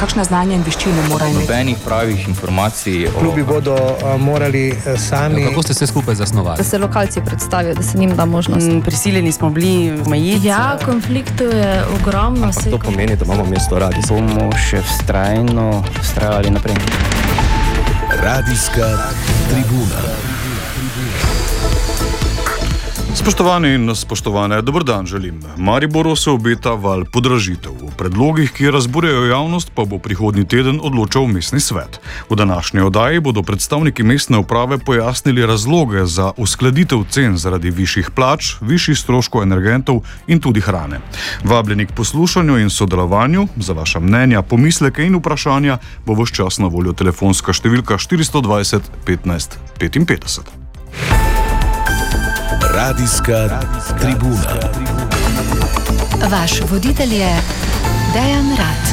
kakšna znanja in veščine morajo imeti? Nobenih pravih informacij. Klubi bodo uh, morali uh, sami. Ja, kako ste se skupaj zasnovali? Da se lokalci predstavijo, da se njim da možnost. Mm, prisiljeni smo bili v Majici. Ja, konfliktov je ogromno. To pomeni, da imamo mesto radi. Bomo še vztrajno vztrajali naprej. Radijska tribuna. Spoštovani in spoštovane, dober dan želim. Mariboru se obeta val podražitev. V predlogih, ki razburjajo javnost, pa bo prihodnji teden odločal mestni svet. V današnji oddaji bodo predstavniki mestne uprave pojasnili razloge za uskladitev cen zaradi višjih plač, višjih stroškov energentov in tudi hrane. Vabljeni k poslušanju in sodelovanju, za vaša mnenja, pomisleke in vprašanja bo vse čas na voljo telefonska številka 420 15 55. Radijska tribuna. Vaš voditelj je Dejan Rad.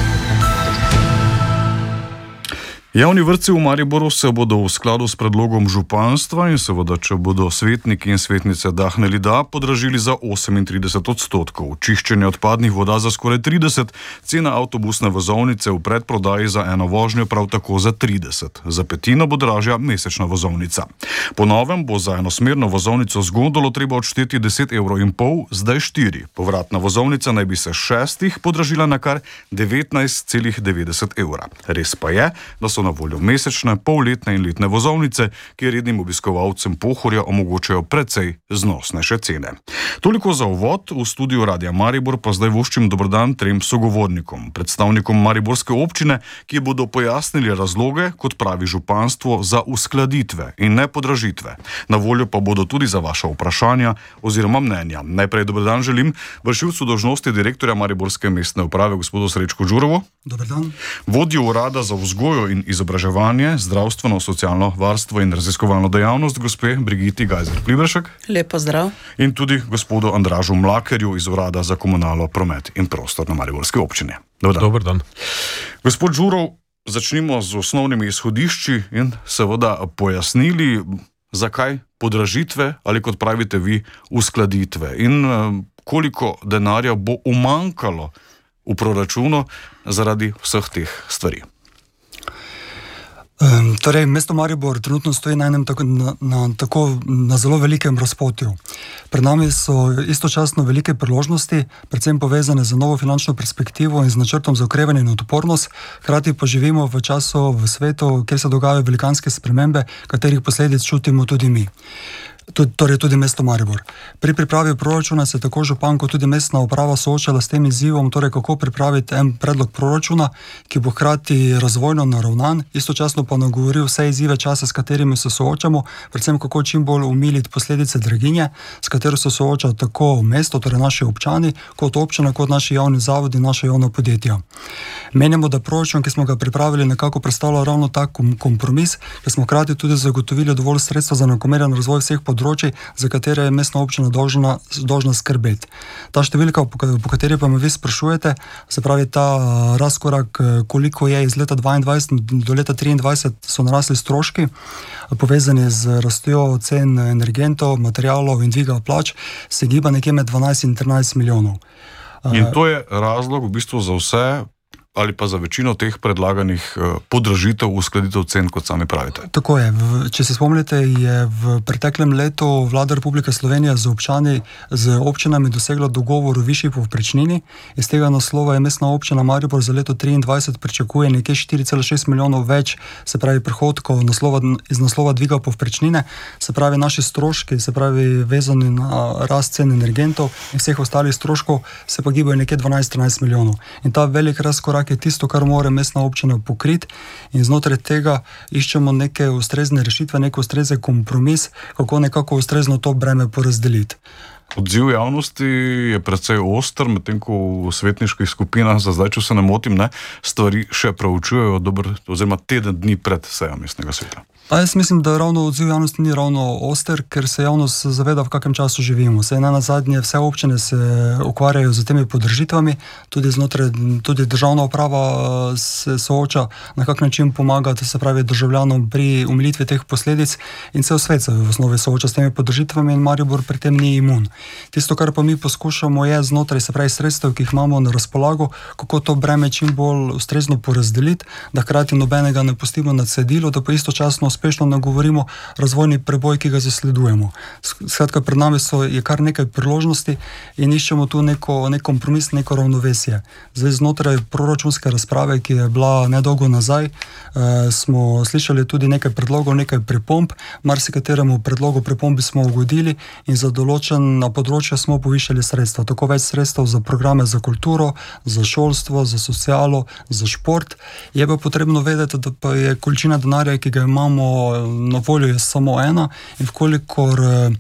Javni vrtci v Mariboru se bodo v skladu s predlogom županstva in seveda, če bodo svetniki in svetnice dahnili da, podražili za 38 odstotkov, čiščenje odpadnih voda za skoraj 30, cena avtobusne vozovnice v predprodaji za eno vožnjo prav tako za 30. Za petino bo dražja mesečna vozovnica. Po novem bo za enosmerno vozovnico z gondolo treba odšteti 10,5 evrov, zdaj 4. Povratna vozovnica naj bi se šestih podražila na kar 19,90 evra. Res pa je, da so na voljo mesečne, polletne in letne vozovnice, ki rednim obiskovalcem pohorja omogočajo precej znosnejše cene. Toliko za uvod v studiu Radia Maribor, pa zdaj voščim dobrodan trem sogovornikom, predstavnikom Mariborske občine, ki bodo pojasnili razloge, kot pravi županstvo, za uskladitve in ne podražitve. Na voljo pa bodo tudi za vaše vprašanja oziroma mnenja. Najprej dobrodan želim vršilcu dožnosti direktorja Mariborske mestne uprave, gospodu Srečku Đurovo. Dobrodan. Vodjo urada za vzgojo in izobraževanje, zdravstveno, socialno varstvo in raziskovalno dejavnost, gospe Brigiti Gajzer-Plibršek. Lepo zdrav. In tudi gospodu Andražu Mlakerju iz urada za komunalno promet in prostor na Mariborski občini. Dobar dan. Dobar dan. Gospod Žurov, začnimo z osnovnimi izhodišči in seveda pojasnili, zakaj podražitve ali kot pravite vi, uskladitve in eh, koliko denarja bo umankalo v proračunu zaradi vseh teh stvari. Um, torej, mesto Maribor trenutno stoji na enem tako, na, na, tako, na zelo velikem razpotju. Pred nami so istočasno velike priložnosti, predvsem povezane z novo finančno perspektivo in z načrtom za okrevanje in odpornost. Hkrati pa živimo v času v svetu, kjer se dogajajo velikanske spremembe, katerih posledic čutimo tudi mi tudi, torej tudi mesto Maribor. Pri pripravi proračuna se tako župan kot tudi mestna uprava soočala s tem izzivom, torej kako pripraviti en predlog proračuna, ki bo hkrati razvojno naravnan, istočasno pa nagovori vse izzive časa, s katerimi se soočamo, predvsem kako čim bolj umiliti posledice draginje, s katero se sooča tako mesto, torej naši občani, kot občina, kot naši javni zavodi, naša javna podjetja. Menimo, da proračun, ki smo ga pripravili, nekako predstavlja ravno tak kompromis, ker smo hkrati tudi zagotovili dovolj sredstva za enakomeren razvoj vseh področij področji, za katere je mestna občina dolžna, dolžna skrbeti. Ta številka, po, kateri pa me vi sprašujete, se pravi ta razkorak, koliko je iz leta 2022 do leta 2023, so narasli stroški, povezani z rastjo cen energentov, materijalov in dviga plač, se giba nekje med 12 in 13 milijonov. In to je razlog v bistvu za vse ali pa za večino teh predlaganih eh, podražitev, uskladitev cen, kot sami pravite. Tako je. Če se spomnite, je v preteklem letu vlada Republike Slovenije z, občani, z občinami dosegla dogovor o višji povprečnini. Iz tega naslova je mestna občina Maribor za leto 2023 pričakuje nekje 4,6 milijonov več, se pravi, prihodkov naslova, iz naslova dviga povprečnine, se pravi, naši stroški, se pravi, vezani na rast cen energentov in vseh ostalih stroškov, se pa gibajo nekje 12-13 milijonov. In ta velik razkorak je tisto, kar mora mestna občina pokriti, in znotraj tega iščemo neke ustrezne rešitve, nek ustrezen kompromis, kako nekako ustrezno to breme porazdeliti. Odziv javnosti je precej oster, medtem ko v svetniških skupinah, za zdaj, če se ne motim, ne, stvari še preučujejo, dober, oziroma teden dni pred sejem mestnega sveta. Pa jaz mislim, da ravno odziv javnosti ni ravno oster, ker se javnost zaveda, v kakšnem času živimo. Vse na zadnje, vse občine se ukvarjajo z temi podržitvami, tudi, znotraj, tudi državna uprava eh, se sooča, na kak način pomagati, se pravi, državljanom pri umilitvi teh posledic in se v osnovi sooča s temi podržitvami in Maribor pri tem ni imun. Tisto, kar pa mi poskušamo, je znotraj se pravi sredstev, ki jih imamo na razpolago, kako to breme čim bolj ustrezno porazdeliti, da hkrati nobenega ne pustimo na cedilu, da pa istočasno uspešno nagovorimo razvojni preboj, ki ga zasledujemo. Skratka, pred nami so je kar nekaj priložnosti in iščemo tu neko, nek kompromis, neko ravnovesje. Zdaj, znotraj proračunske razprave, ki je bila nedolgo nazaj, eh, smo slišali tudi nekaj predlogov, nekaj pripomb, marsikateremu predlogu pripombi smo ugodili in za določena področja smo povišali sredstva. Tako več sredstev za programe za kulturo, za šolstvo, za socialo, za šport. Je pa potrebno vedeti, da pa je količina denarja, ki ga imamo na voljo, samo ena in vkolikor eh,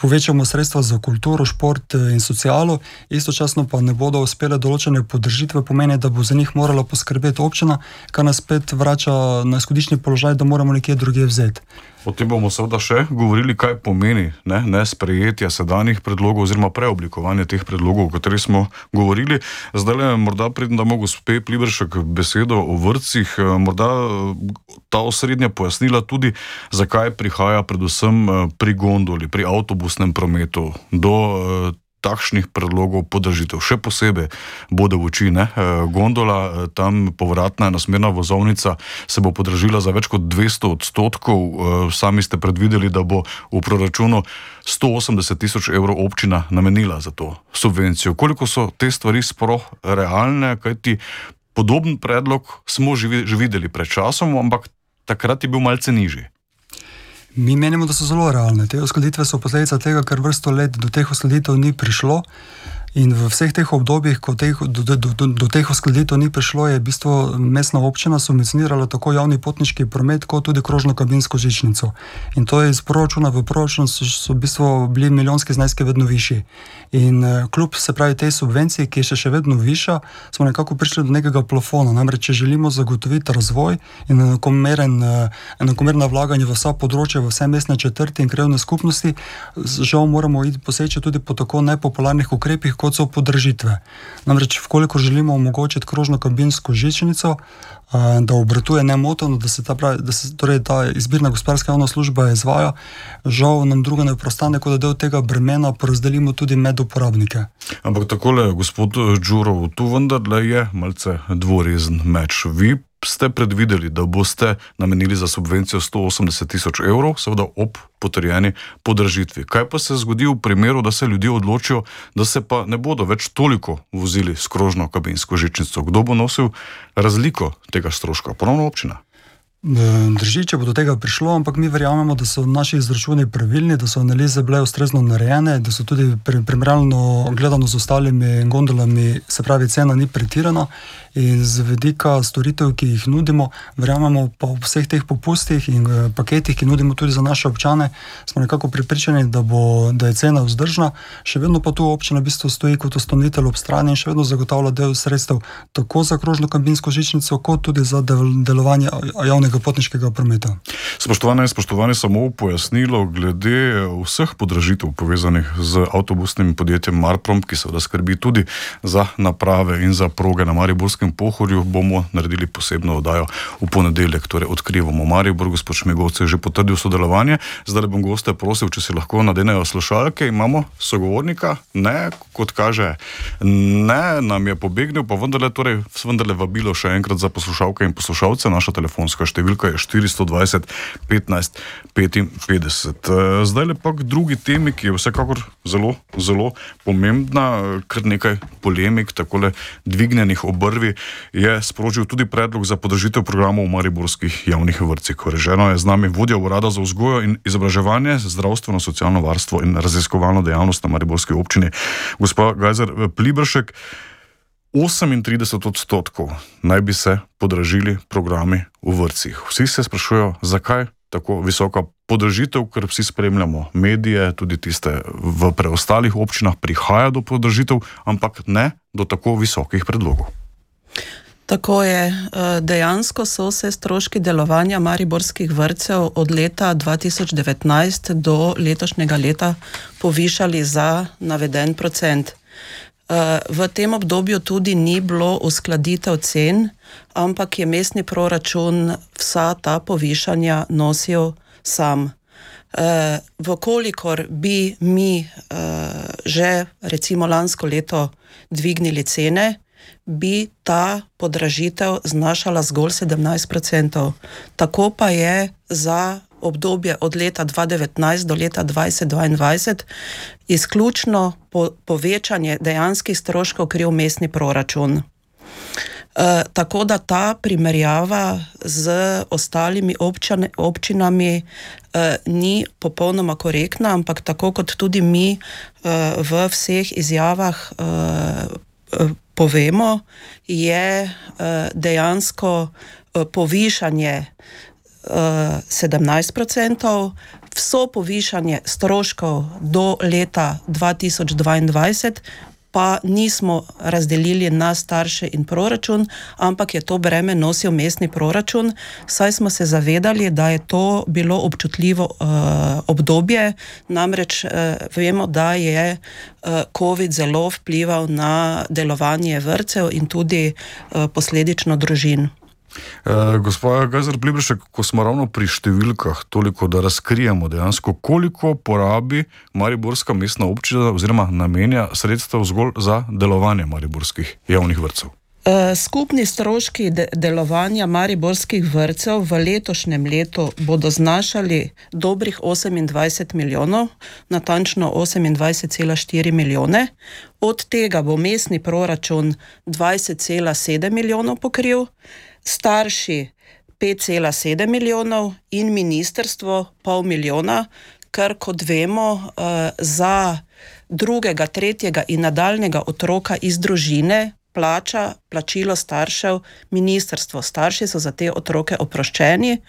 povečamo sredstva za kulturo, šport eh, in socialo, istočasno pa ne bodo uspele določene podržitve, pomeni, da bo za njih morala poskrbeti občina, kar nas spet vrača na izhodišni položaj, da moramo nekje drugje vzeti. O tem bomo seveda še govorili, kaj pomeni ne, ne sprejetje sedanjih predlogov oziroma preoblikovanje teh predlogov, o katerih smo govorili. Zdaj morda predem, da mogo spet plibršek besedo o vrtcih, eh, morda eh, ta osrednja pojasnila tudi, zakaj prihaja predvsem eh, pri gondoli, pri avtobusnem prometu do takšnih predlogov podražitev. Še posebej bodo v oči, ne? Eh, gondola, eh, tam povratna nasmerna vozovnica se bo podražila za več kot 200 odstotkov. Eh, sami ste predvideli, da bo v proračunu 180 tisoč evrov občina namenila za to subvencijo. Koliko so te stvari sploh realne, kajti podoben predlog smo že videli pred časom, ampak takrat je bil malce nižji. Mi menimo, da so zelo realne. Te uskladitve so posledica tega, ker vrsto let do teh uskladitev ni prišlo. In v vseh teh obdobjih, ko teh, do, do, do, do teh uskladitev ni prišlo, je v bistvu mestna občina subvencionirala tako javni potniški promet, kot tudi krožno kabinsko žičnico. In to je iz proračuna v proračun, so, so v bistvu bili milijonski zneski vedno višji. In uh, kljub se pravi tej subvenciji, ki je še, še vedno višja, smo nekako prišli do nekega plafona. Namreč, če želimo zagotoviti razvoj in enakomeren, uh, enakomerna vlaganja v vsa področja, v vse mestne četrti in krajovne skupnosti, žal moramo iti poseči tudi po tako nepopularnih ukrepih, kot so podražitve. Namreč, koliko želimo omogočiti krožno kabinsko žičnico, da obratuje nemoteno, da se ta, pravi, da se, torej ta izbirna gospodarska javna služba izvaja, žal nam druga ne prostane, kot da del tega bremena porazdelimo tudi med uporabnike. Ampak takole, gospod Đurov, tu vendarle je malce dvorezen meč. Vi ste predvideli, da boste namenili za subvencijo 180 tisoč evrov, seveda ob potrjeni podražitvi. Kaj pa se zgodi v primeru, da se ljudje odločijo, da se pa ne bodo več toliko vozili s krožno kabinsko žičnico? Kdo bo nosil razliko tega stroška? Ponovno občina. Drži, če bo do tega prišlo, ampak mi verjamemo, da so naši izračuni pravilni, da so analize bile ustrezno narejene, da so tudi primerjalno gledano z ostalimi gondolami, se pravi, cena ni pretirana in z vedika storitev, ki jih nudimo, verjamemo pa v vseh teh popustih in eh, paketih, ki nudimo tudi za naše občane, smo nekako pripričani, da, bo, da je cena vzdržna, še vedno pa tu občina v bistvu stoji kot ustanovitelj ob strani in še vedno zagotavlja del sredstev tako za krožno kabinsko žičnico, kot tudi za del, delovanje javnega potniškega prometa. Spoštovane in spoštovane, samo pojasnilo glede vseh podražitev povezanih z avtobusnim podjetjem Marprom, ki seveda skrbi tudi za naprave in za proge na Mariborskem pohorju bomo naredili posebno oddajo v ponedeljek, torej odkrivamo Maribor, gospod Šmegovce je že potrdil sodelovanje. Zdaj bom goste prosil, če se lahko nadenejo slušalke. Imamo sogovornika, ne, kot kaže, ne, nam je pobegnil, pa vendarle, torej, vendarle vabilo še enkrat za poslušalke in poslušalce. Naša telefonska številka je 420 15 55. Zdaj lepa k drugi temi, ki je vsekakor zelo, zelo pomembna, kar nekaj polemik, takole dvignjenih obrvi je sprožil tudi predlog za podržitev programov v mariborskih javnih vrtcih. Koreženo je z nami vodja urada za vzgojo in izobraževanje, zdravstveno, socialno varstvo in raziskovalno dejavnost na mariborski občini. Gospa Gajzer Plibršek, 38 odstotkov naj bi se podražili programi v vrtcih. Vsi se sprašujejo, zakaj tako visoka podražitev, ker vsi spremljamo medije, tudi tiste v preostalih občinah prihaja do podražitev, ampak ne do tako visokih predlogov. Tako je. Eh, dejansko so se stroški delovanja mariborskih vrtcev od leta 2019 do letošnjega leta povišali za naveden procent. V tem obdobju tudi ni bilo uskladitev cen, ampak je mestni proračun vsa ta povišanja nosil sam. Vkolikor bi mi že recimo lansko leto dvignili cene, bi ta podražitev znašala zgolj 17%. Tako pa je za obdobje od leta 2019 do leta 2022 izključno po, povečanje dejanskih stroškov kriv mestni proračun. E, tako da ta primerjava z ostalimi občane, občinami e, ni popolnoma korektna, ampak tako kot tudi mi e, v vseh izjavah e, povemo, je e, dejansko e, povišanje 17%, vso povišanje stroškov do leta 2022 pa nismo razdelili na starše in proračun, ampak je to breme nosil mestni proračun, saj smo se zavedali, da je to bilo občutljivo uh, obdobje, namreč uh, vemo, da je uh, COVID zelo vplival na delovanje vrcev in tudi uh, posledično družin. Uh, Gospod Gajzer Plibršek, ko smo ravno pri številkah, toliko da razkrijemo dejansko, koliko porabi Mariborska mestna občina oziroma namenja sredstev zgolj za delovanje Mariborskih javnih vrtcev. Skupni stroški de delovanja mariborskih vrtcev v letošnjem letu bodo znašali dobrih 28 milijonov, natančno 28,4 milijone. Od tega bo mestni proračun 20,7 milijonov pokril, starši 5,7 milijonov in ministrstvo pol milijona, kar kot vemo za drugega, tretjega in nadaljnega otroka iz družine plača plačilo staršev, ministrstvo. Starši so za te otroke oproščeni. E,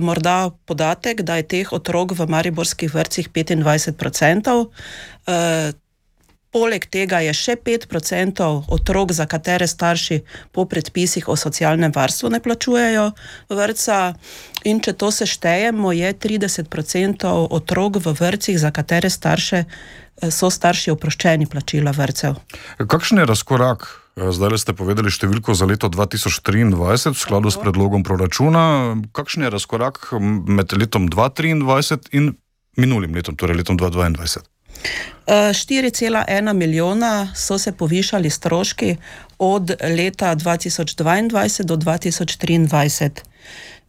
morda podatek, da je teh otrok v mariborskih vrtcih 25%. E, poleg tega je še 5% otrok, za katere starši po predpisih o socialnem varstvu ne plačujejo vrtca. In če to seštejemo, je 30% otrok v vrtcih, za katere starše so starši oproščeni plačila vrtcev. Kakšen je razkorak? Zdaj ste povedali številko za leto 2023 v skladu s predlogom proračuna. Kakšen je razkorak med letom 2023 in minulim letom, torej letom 2022? 4,1 milijona so se povišali stroški od leta 2022 do 2023.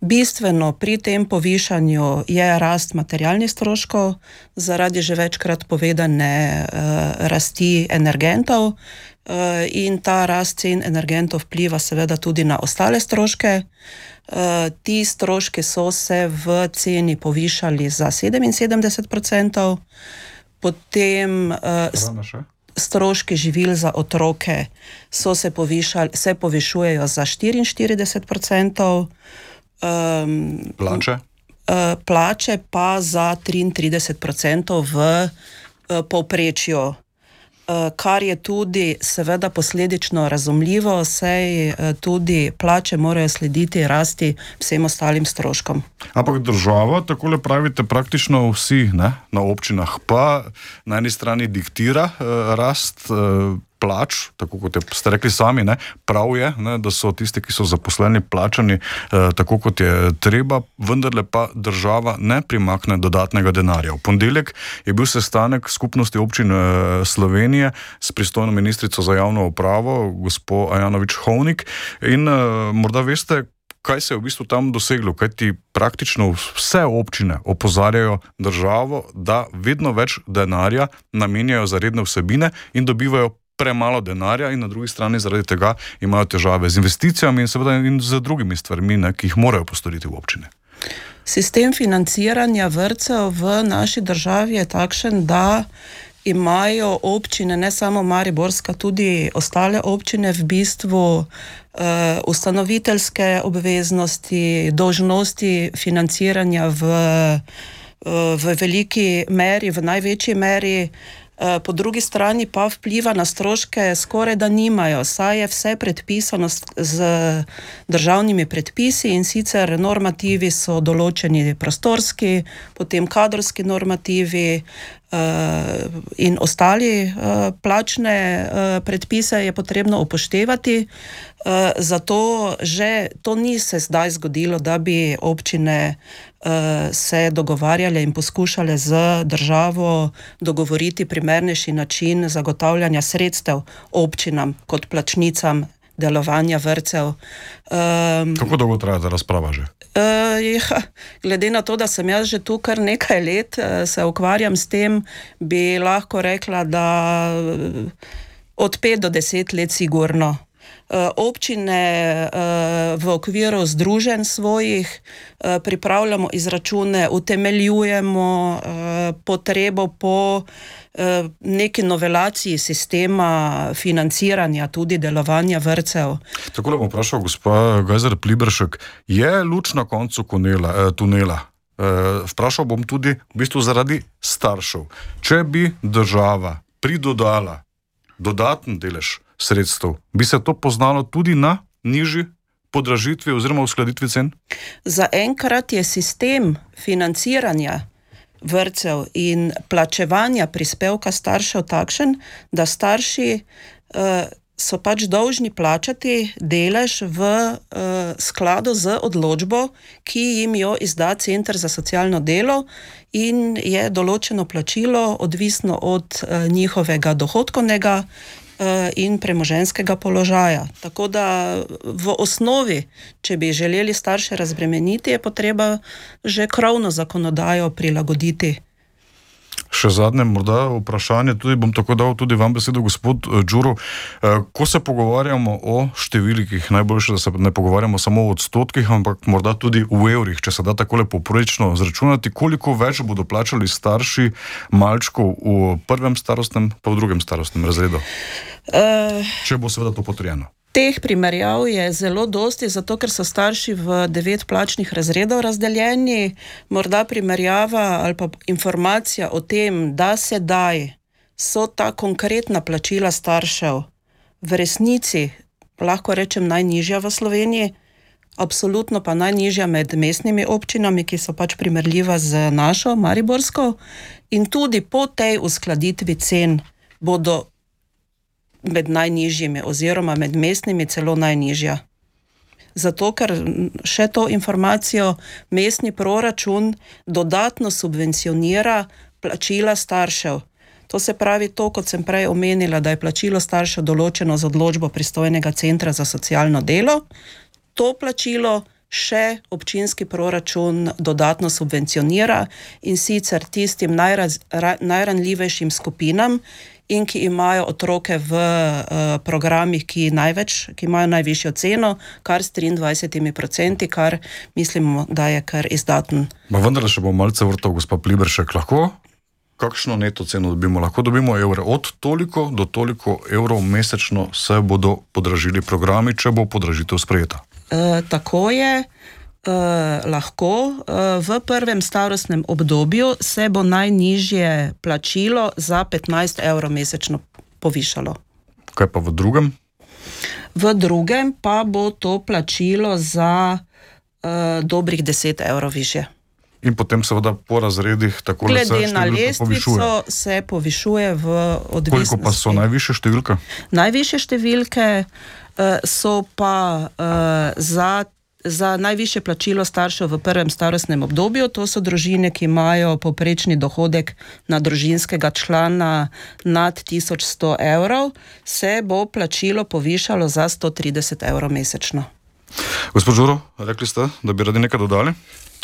Bistveno pri tem povišanju je rast materialnih stroškov, zaradi že večkrat povedane uh, rasti energentov, uh, in ta rast cen energentov vpliva seveda tudi na ostale stroške. Uh, ti stroški so se v ceni povišali za 77%, potem uh, stroški živil za otroke se, povišali, se povišujejo za 44%. Um, plače? Uh, plače pa za 33% v uh, povprečju, kar je tudi, seveda, posledično razumljivo, saj uh, tudi plače morajo slediti rasti vsem ostalim stroškom. Ampak država, tako le pravite, praktično vsi ne, na občinah, pa na eni strani diktira uh, rast. Plač, tako kot ste rekli sami, ne, prav je, ne, da so tisti, ki so zaposleni, plačani eh, tako, kot je treba, vendarle pa država ne primakne dodatnega denarja. V ponedeljek je bil sestanek skupnosti občin eh, Slovenije s pristojno ministrico za javno upravo, gospod Ajanovič Hovnik, in eh, morda veste, kaj se je v bistvu tam doseglo, kaj ti praktično vse občine opozarjajo državo, da vedno več denarja namenjajo za redne vsebine in dobivajo premalo denarja, in na drugi strani zaradi tega imajo težave z investicijami in seveda in z drugimi stvarmi, ne, ki jih morajo postoriti v občine. Sistem financiranja vrtcev v naši državi je takšen, da imajo občine, ne samo Mariborska, tudi ostale občine v bistvu uh, ustanoviteljske obveznosti, dožnosti financiranja v, uh, v veliki meri, v največji meri. Eh, po drugi strani pa vpliva na stroške skoraj da nimajo, saj je vse predpisano z državnimi predpisi in sicer normativi so določeni prostorski, potem kadrovski normativi, in ostali plačne predpise je potrebno upoštevati. Zato že to ni se zdaj zgodilo, da bi občine se dogovarjale in poskušale z državo dogovoriti primernejši način zagotavljanja sredstev občinam kot plačnicam delovanja vrtcev. Um, Kako dolgo traja ta razprava že? Uh, ja, glede na to, da sem jaz že tu kar nekaj let, uh, se ukvarjam s tem, bi lahko rekla, da od pet do deset let, sigurno. Uh, občine uh, v okviru združenj svojih uh, pripravljamo izračune, utemeljujemo potrebo po neki novelaciji sistema financiranja, tudi delovanja vrtcev. Tako da bom vprašal, gospod Gajzer Plibršek, je luč na koncu konela, eh, tunela? Eh, vprašal bom tudi v bistvu zaradi staršev. Če bi država pridodala dodaten delež sredstev, bi se to poznalo tudi na nižji podražitvi oziroma uskladitvi cen? Za enkrat je sistem financiranja vrtcev in plačevanja prispevka staršev takšen, da starši uh, so pač dolžni plačati delež v uh, skladu z odločbo, ki jim jo izda Center za socialno delo, in je določeno plačilo odvisno od uh, njihovega dohodkovnega in premoženskega položaja. Tako da v osnovi, če bi želeli starše razbremeniti, je potreba že krovno zakonodajo prilagoditi. Še zadnje, morda vprašanje, tudi bom tako dal tudi vam besedo, gospod eh, Đuro. Eh, ko se pogovarjamo o številkih, najboljše, da se ne pogovarjamo samo o odstotkih, ampak morda tudi v evrih, če se da tako lepo poprečno zračunati, koliko več bodo plačali starši malčkov v prvem starostnem, pa v drugem starostnem razredu. Uh, če bo seveda to potrjeno. Teh primerjav je zelo dosti, zato ker so starši v devet plačnih razredov razdeljeni. Morda primerjava ali pa informacija o tem, da sedaj so ta konkretna plačila staršev v resnici, lahko rečem, najnižja v Sloveniji, absolutno pa najnižja med mestnimi občinami, ki so pač primerljiva z našo, Mariborsko. In tudi po tej uskladitvi cen bodo med najnižjimi, oziroma med mestnimi celo najnižja. Zato, ker še to informacijo mestni proračun dodatno subvencionira plačila staršev. To se pravi, to, kot sem prej omenila, da je plačilo staršev določeno z odločbo pristojnega centra za socialno delo, to plačilo še občinski proračun dodatno subvencionira in sicer tistim najraz, ra, najranljivejšim skupinam, in ki imajo otroke v uh, programih, ki, največ, ki imajo najvišjo ceno, kar s 23%, kar mislimo, da je kar izdaten. Ma vendar, če bomo malce vrtal, gospod Pliberšek, lahko. Kakšno neto ceno dobimo? Lahko dobimo evre. Od toliko do toliko evrov mesečno se bodo podražili programi, če bo podražitev sprejeta. E, tako je. Uh, lahko uh, v prvem starostnem obdobju se bo najnižje plačilo za 15 evrov mesečno povišalo. Kaj pa v drugem? V drugem pa bo to plačilo za uh, dobrih 10 evrov više. In potem seveda po razredih tako naprej. Glede na lestvico se povišuje v odvisnosti. Koliko pa so najviše številke? Najviše številke uh, so pa uh, za za najviše plačilo staršev v prvem starostnem obdobju. To so družine, ki imajo poprečni dohodek na družinskega člana nad 1100 evrov, se bo plačilo povišalo za 130 evrov mesečno. Gospod Žuro, rekli ste, da bi radi nekaj dodali?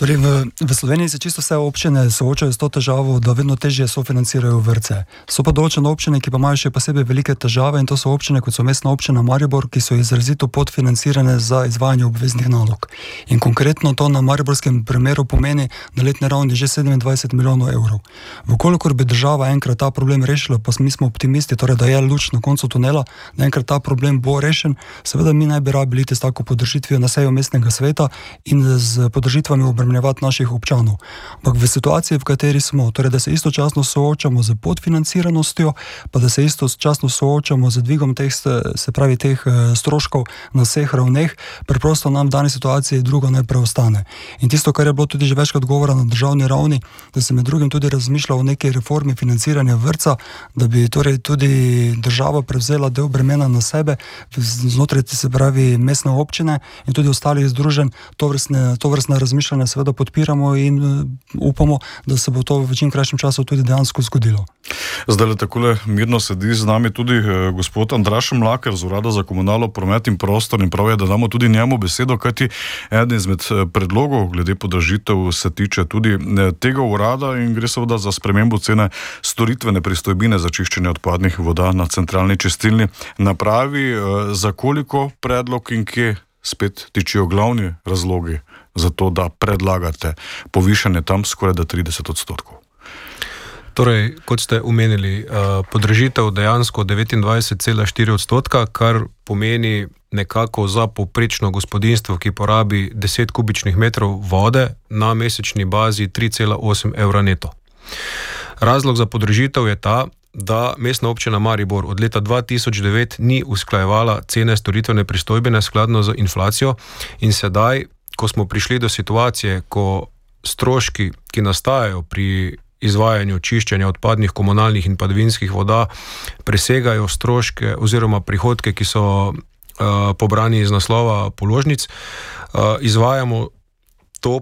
Torej v, v Sloveniji se čisto vse občine soočajo s to težavo, da vedno težje sofinancirajo vrtce. So pa določene občine, ki pa imajo še posebej velike težave in to so občine, kot so mestna občina Maribor, ki so izrazito podfinancirane za izvajanje obveznih nalog. In konkretno to na mariborskem primeru pomeni na letni ravni že 27 milijonov evrov. Vkolikor bi država enkrat ta problem rešila, pa mi smo optimisti, torej da je luč na koncu tunela, da enkrat ta problem bo rešen, seveda mi naj bi rabili s tako podržitvijo na sejo mestnega sveta in z podržitvami obremenjenja obremenjevati naših občanov. Ampak v situaciji, v kateri smo, torej da se istočasno soočamo z podfinanciranostjo, pa da se istočasno soočamo z dvigom teh, se pravi, teh eh, stroškov na vseh ravneh, preprosto nam v dani situaciji drugo ne preostane. In tisto, kar je bilo tudi že večkrat govora na državni ravni, da se med drugim tudi razmišlja o neki reformi financiranja vrca, da bi torej tudi država prevzela del bremena na sebe, znotraj se pravi mestne občine in tudi ostalih združenj, to vrstne, to vrstne razmišljanje seveda podpiramo in uh, upamo, da se bo to v čim krajšem času tudi dejansko zgodilo. Zdaj le tako mirno sedi z nami tudi eh, gospod Andraš Mlaker z Urada za komunalno promet in prostor in prav je, da damo tudi njemu besedo, kajti eden izmed eh, predlogov glede podražitev se tiče tudi eh, tega urada in gre seveda za spremembo cene storitvene pristojbine za čiščenje odpadnih voda na centralni čistilni napravi. Eh, za koliko predlog in kje spet tičijo glavni razlogi za to, da predlagate povišanje tam skoraj da 30 odstotkov? Torej, kot ste omenili, podražitev dejansko 29,4 odstotka, kar pomeni nekako za poprečno gospodinstvo, ki porabi 10 kubičnih metrov vode na mesečni bazi 3,8 evra neto. Razlog za podražitev je ta, da mestna občina Maribor od leta 2009 ni usklajevala cene storitvene pristojbine skladno z inflacijo in sedaj, ko smo prišli do situacije, ko stroški, ki nastajajo pri izvajanju čiščenja odpadnih komunalnih in padvinskih voda, presegajo stroške oziroma prihodke, ki so uh, pobrani iz naslova položnic, uh, izvajamo to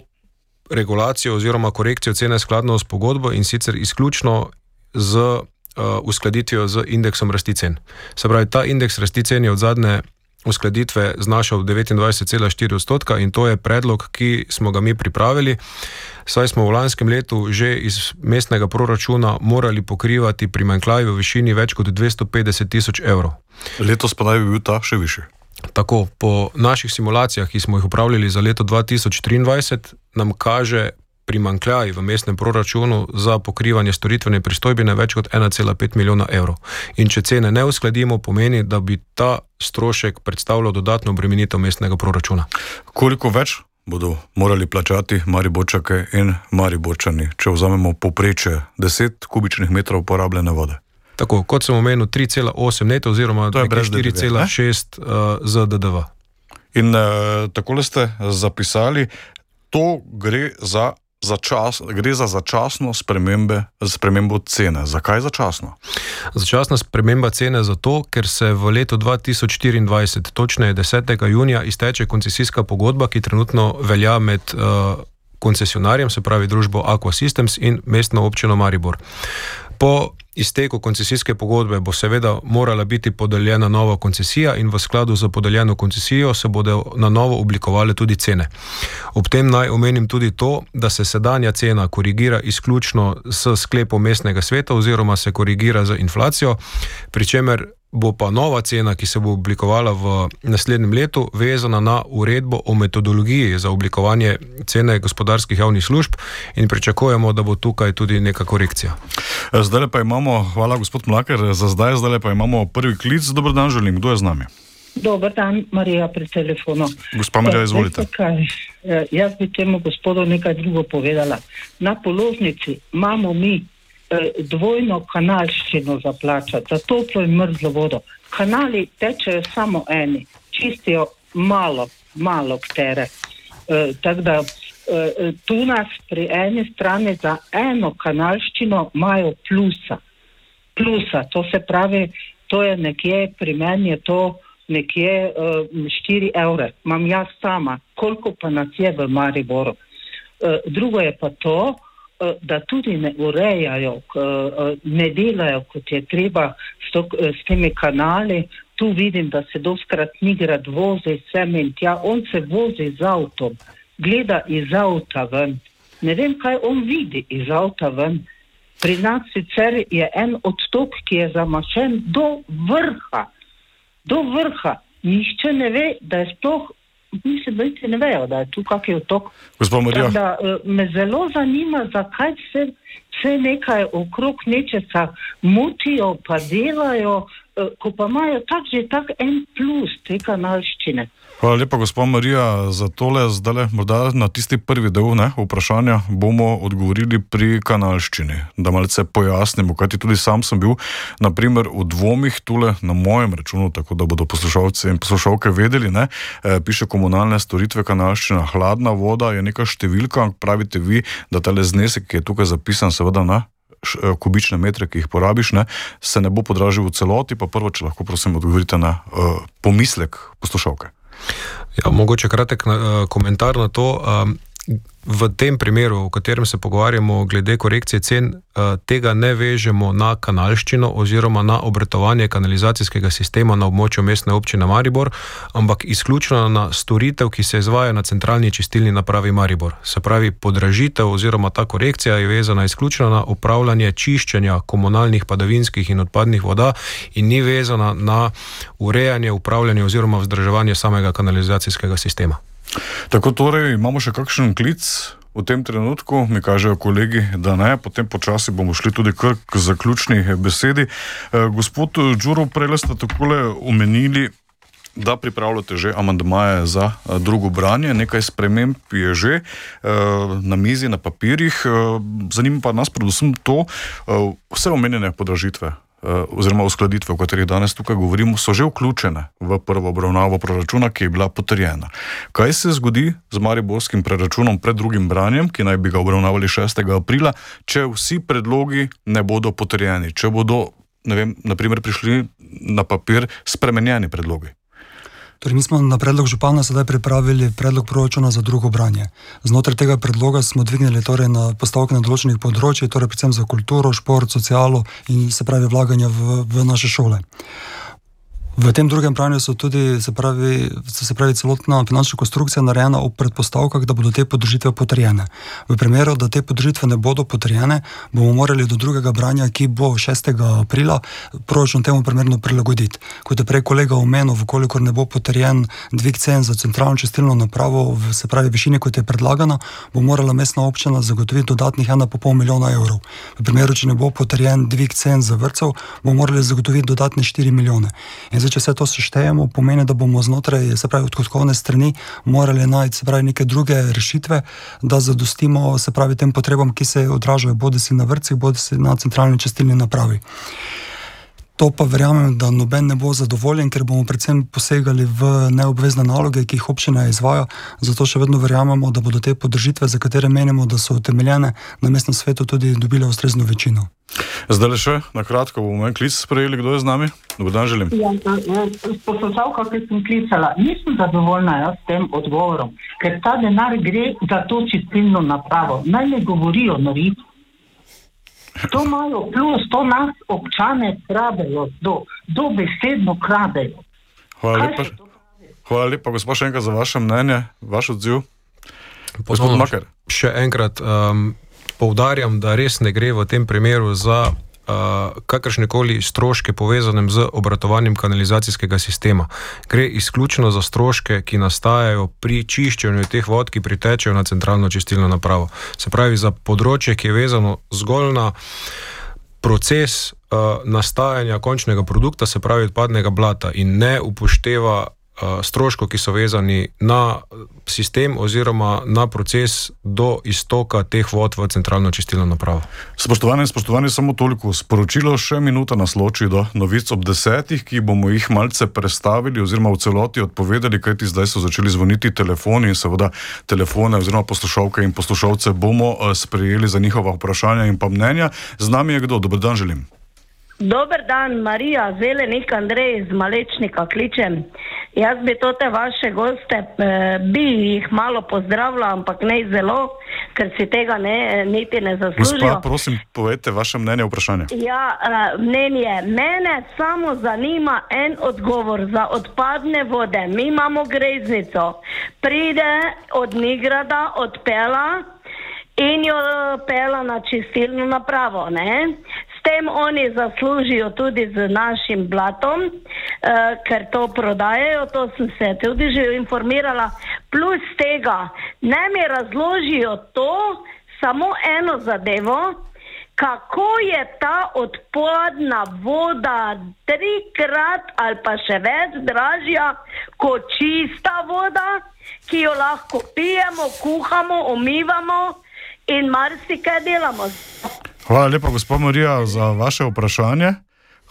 regulacijo oziroma korekcijo cene skladno s pogodbo in sicer izključno z uh, uskladitvijo z indeksom rasti cen. Se pravi, ta indeks rasti cen je od zadnje uskladitve znašal 29,4 odstotka in to je predlog, ki smo ga mi pripravili. Saj smo v lanskem letu že iz mestnega proračuna morali pokrivati primankljaj v višini več kot 250 tisoč evrov. Letos pa naj bi bil ta še više. Tako, po naših simulacijah, ki smo jih upravljali za leto 2023, nam kaže primankljaj v mestnem proračunu za pokrivanje storitvene pristojbine več kot 1,5 milijona evrov. In če cene ne uskladimo, pomeni, da bi ta strošek predstavljal dodatno obremenitev mestnega proračuna. Koliko več bodo morali plačati Mariborčake in Mariborčani, če vzamemo popreče 10 kubičnih metrov porabljene vode? Tako kot sem omenil, 3,8 neto oziroma 4,6 uh, za DDV. In uh, tako ste zapisali, to gre za začas, gre za začasno spremembo cene. Zakaj začasno? Začasna sprememba cene zato, ker se v letu 2024, točneje 10. junija, izteče koncesijska pogodba, ki trenutno velja med uh, koncesionarjem, se pravi družbo Aqua Systems in mestno občino Maribor. Po izteku koncesijske pogodbe bo seveda morala biti podeljena nova koncesija in v skladu z podeljeno koncesijo se bodo na novo oblikovale tudi cene. Ob tem naj omenim tudi to, da se sedanja cena korigira izključno s sklepom mestnega sveta oziroma se korigira z inflacijo, pri čemer bo pa nova cena, ki se bo oblikovala v naslednjem letu, vezana na uredbo o metodologiji za oblikovanje cene gospodarskih javnih služb in pričakujemo, da bo tukaj tudi neka korekcija. Zdaj pa imamo, hvala gospod Mlaker, za zdaj, zdaj pa imamo prvi klic. Dobro dan, želim, kdo je z nami? Dobar dan, Marija, pri telefonu. Gospa Marija, izvolite. Kaj, eh, jaz bi temu gospodu nekaj drugo povedala. Na položnici imamo mi Eh, dvojno kanalščino za plačati, za toplo in mrzlo vodo. Kanali tečejo samo eni, čistijo malo, malo ktere. E, tako da e, tu nas pri eni strani za eno kanalščino imajo plusa. Plusa, to se pravi, to je nekje, pri meni je to nekje e, 4 evre, imam jaz sama, koliko pa nas je v Mariboru. E, drugo je pa to, Eh, da tudi ne urejajo, eh, ne delajo, kot je treba s, to, eh, s temi kanali. Tu vidim, da se doskrat migrad vozi sem in tja, on se vozi z avtom, gleda iz avta ven. Ne vem, kaj on vidi iz avta ven. Pri nas sicer je en odtok, ki je zamašen do vrha, do vrha. Nihče ne ve, da je sploh mislim, da niti ne vejo, da je tu kakšen otok. Da, eh, me zelo zanima, zakaj se vse nekaj okrog nečesa mutijo, pa delajo, ko pa imajo tak že tak en plus te kanalščine. Hvala lepa, gospod Marija, za tole. Zdaj, morda na tisti prvi del ne, vprašanja bomo odgovorili pri kanalščini, da malce pojasnimo, kajti tudi sam sem bil naprimer, v dvomih tule na mojem računu, tako da bodo poslušalci in poslušalke vedeli. Ne, e, piše komunalne storitve kanalščina, hladna voda je neka številka, pravite vi, da ta znesek, ki je tukaj zapisan, seveda na kubične metre, ki jih porabiš, ne, se ne bo podražil v celoti. Pa prvo, če lahko prosim odgovorite na uh, pomislek poslušalke. Ja, mogoče kratek uh, komentar na to. Um, v tem primeru, v katerem se pogovarjamo glede korekcije cen, uh, tega ne vežemo na kanalščino oziroma na obratovanje kanalizacijskega sistema na območju mestne občine Maribor, ampak izključno na storitev, ki se izvaja na centralni čistilni napravi Maribor. Se pravi, podražitev oziroma ta korekcija je vezana izključno na upravljanje čiščenja komunalnih, padavinskih in odpadnih voda in ni vezana na urejanje, upravljanje oziroma vzdrževanje samega kanalizacijskega sistema. Tako torej imamo še kakšen klic v tem trenutku, mi kažejo kolegi, da ne, potem počasi bomo šli tudi k zaključni besedi. Eh, gospod Đuro, prej ste takole omenili, da pripravljate že amandmaje za eh, drugo branje, nekaj sprememb je že eh, na mizi, na papirjih. Zanima pa nas predvsem to, vse omenjene podražitve oziroma uskladitve, o katerih danes tukaj govorimo, so že vključene v prvo obravnavo proračuna, ki je bila potrjena. Kaj se zgodi z Mariborskim proračunom pred drugim branjem, ki naj bi ga obravnavali 6. aprila, če vsi predlogi ne bodo potrjeni, če bodo, ne vem, naprimer prišli na papir spremenjeni predlogi? Torej, mi smo na predlog župana sedaj pripravili predlog proračuna za drugo branje. Znotraj tega predloga smo dvignili torej, na postavke na določenih področjih, torej predvsem za kulturo, šport, socialo in se pravi vlaganje v, v naše šole. V tem drugem branju so tudi, se pravi, se pravi celotna finančna konstrukcija narejena ob predpostavkah, da bodo te podržitve potrjene. V primeru, da te podržitve ne bodo potrjene, bomo morali do drugega branja, ki bo 6. aprila, proračun temu primerno prilagoditi. Kot je prej kolega omenil, vkolikor ne bo potrjen dvig cen za centralno čistilno napravo, v, se pravi, višini, kot je predlagano, bo morala mestna občina zagotoviti dodatnih 1,5 milijona evrov. V primeru, če ne bo potrjen dvig cen za vrtcev, bomo morali zagotoviti dodatne 4 milijone. In če vse to seštejemo, pomeni, da bomo znotraj odhodkovne strani morali najti pravi, neke druge rešitve, da zadostimo pravi, tem potrebam, ki se odražajo bodi si na vrtcih, bodi si na centralni čistilni napravi. To pa verjamem, da noben ne bo zadovoljen, ker bomo predvsem posegali v neobvezne naloge, ki jih občina izvaja. Zato še vedno verjamemo, da bodo te podržitve, za katere menimo, da so utemeljene na mestnem svetu, tudi dobile ustrezno večino. Zdaj le še na kratko bomo en klic sprejeli, kdo je z nami. Dobro dan želim. Ja, Poslušalka, ki sem klicala, nisem zadovoljna s tem odgovorom, ker ta denar gre za to čistilno napravo. Naj ne govorijo nori. To imajo plus, to nas občane kradejo, do, do besedno kradejo. Hvala lepa, hvala lepa gospod Šenka, za vaše mnenje, vaš odziv. Gospod Makar. Še enkrat. Um, poudarjam, da res ne gre v tem primeru za kakršne koli stroške povezane z obratovanjem kanalizacijskega sistema. Gre izključno za stroške, ki nastajajo pri čiščenju teh vod, ki pritečejo na centralno čistilno napravo. Se pravi, za področje, ki je vezano zgolj na proces uh, nastajanja končnega produkta, se pravi odpadnega blata, in ne upošteva Eh, stroškov, ki so vezani na sistem oziroma na proces do istoka teh vod v centralno čistilno napravo. Spoštovani, spoštovani, samo toliko sporočilo, še minuta nas loči do novic ob desetih, ki bomo jih malce predstavili oziroma v celoti odpovedali, kajti zdaj so začeli zvoniti telefoni in seveda telefone oziroma poslušalke in poslušalce bomo eh, sprejeli za njihova vprašanja in pa mnenja. Z nami je kdo? Dober dan želim. Dober dan, Marija, zelenik Andrej iz Malečnika kličem. Jaz bi to te vaše goste, eh, bi jih malo pozdravila, ampak ne zelo, ker si tega ne, niti ne zaslužijo. Gospa, prosim, povedite vaše mnenje, vprašanje. Ja, eh, mnenje. Mene samo zanima en odgovor za odpadne vode. Mi imamo greznico. Pride od Nigrada, odpela in jo pela na čistilno napravo. Ne? Tem oni zaslužijo tudi z našim blatom, uh, ker to prodajajo, to sem se tudi že informirala. Plus tega, naj mi razložijo to, samo eno zadevo, kako je ta odpadna voda trikrat ali pa še več dražja kot čista voda, ki jo lahko pijemo, kuhamo, umivamo in marsikaj delamo. Hvala lepa, gospod Marija, za vaše vprašanje.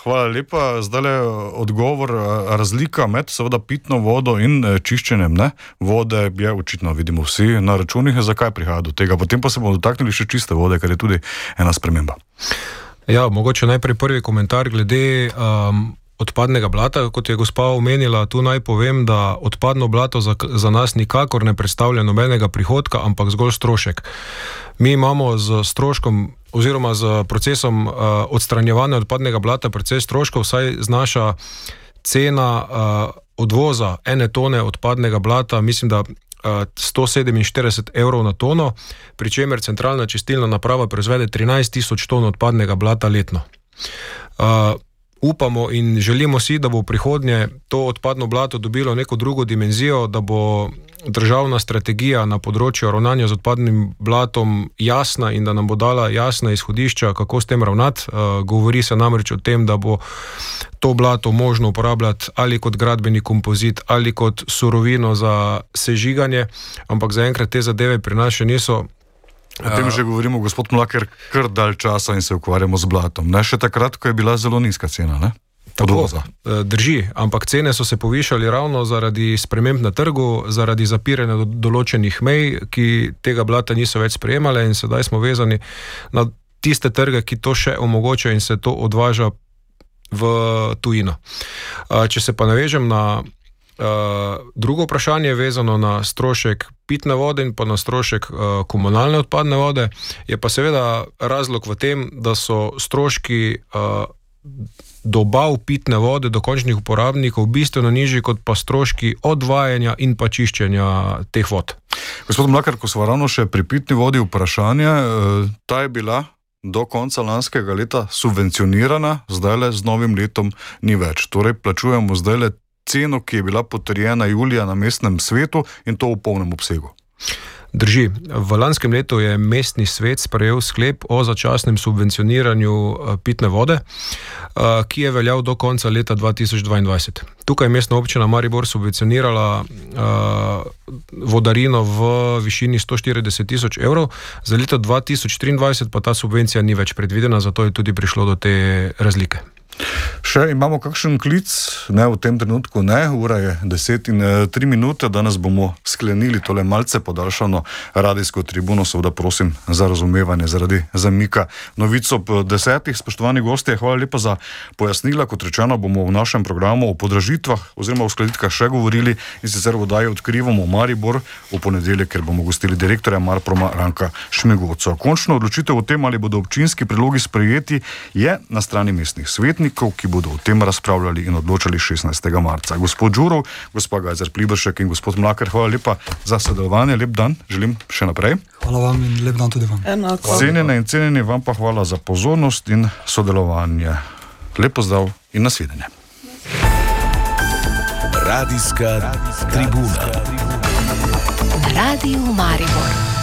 Hvala lepa. Zdaj le odgovor. Razlika med seveda pitno vodo in eh, čiščenjem ne? vode je očitno, vidimo vsi na računih, zakaj prihaja do tega. Potem pa se bomo dotaknili še čiste vode, kar je tudi ena sprememba. Ja, mogoče najprej prvi komentar glede um, odpadnega blata. Kot je gospa omenila, tu naj povem, da odpadno blato za, za nas nikakor ne predstavlja nobenega prihodka, ampak zgolj strošek. Mi imamo z stroškom oziroma z procesom uh, odstranjevanja odpadnega blata precej stroškov, saj znaša cena uh, odvoza ene tone odpadnega blata, mislim, da uh, 147 evrov na tono, pri čemer centralna čistilna naprava proizvede 13 tisoč ton odpadnega blata letno. Uh, upamo in želimo si, da bo v prihodnje to odpadno blato dobilo neko drugo dimenzijo, da bo državna strategija na področju ravnanja z odpadnim blatom jasna in da nam bo dala jasna izhodišča, kako s tem ravnati. Uh, govori se namreč o tem, da bo to blato možno uporabljati ali kot gradbeni kompozit ali kot surovino za sežiganje, ampak zaenkrat te zadeve pri nas še niso. O tem že govorimo, gospod Mlaker, kar dalj časa in se ukvarjamo z blatom. Ne še takrat, ko je bila zelo nizka cena. Ne? Tako, drži, ampak cene so se povišali ravno zaradi sprememb na trgu, zaradi zapiranja do določenih mej, ki tega blata niso več sprejemale, in sedaj smo vezani na tiste trge, ki to še omogočajo in se to odvaža v tujino. Če se pa navežem na drugo vprašanje je vezano na strošek pitne vode in pa na strošek uh, komunalne odpadne vode. Je pa seveda razlog v tem, da so stroški uh, dobav pitne vode do končnih uporabnikov bistveno nižji kot pa stroški odvajanja in pa čiščenja teh vod. Gospod Mlakar, ko smo ravno še pri pitni vodi vprašanje, uh, ta je bila. Do konca lanskega leta subvencionirana, zdaj le z novim letom ni več. Torej, plačujemo zdaj le ceno, ki je bila potrjena julija na mestnem svetu in to v polnem obsegu. Drži. V lanskem letu je mestni svet sprejel sklep o začasnem subvencioniranju eh, pitne vode, eh, ki je veljal do konca leta 2022. Tukaj je mestna občina Maribor subvencionirala uh, vodarino v višini 140 tisoč evrov, za leto 2023 pa ta subvencija ni več predvidena, zato je tudi prišlo do te razlike. Še imamo kakšen klic, ne v tem trenutku, ne, ura je 10 in 3 minute, danes bomo sklenili tole malce podaljšano radijsko tribuno, seveda prosim za razumevanje zaradi zamika. Novic ob desetih. Spoštovani gostje, hvala lepa za pojasnila, kot rečeno bomo v našem programu o podražitvah oziroma o skladitkah še govorili in sicer vodaje odkrivamo Maribor v ponedeljek, ker bomo gostili direktorja Marproma Ranka Šmegovca. Končno odločitev o tem, ali bodo občinski predlogi sprejeti, je na strani mestnih svetnikov svetnikov, ki bodo o tem razpravljali in odločali 16. marca. Gospod Đurov, gospod Gajzer Plibršek in gospod Mlaker, hvala lepa za sodelovanje, lep dan, želim še naprej. Hvala vam in lep dan tudi vam. Cenjene in cenjeni, vam pa hvala za pozornost in sodelovanje. Lepo zdrav in nasvidenje. Radijska tribuna. Radio Maribor.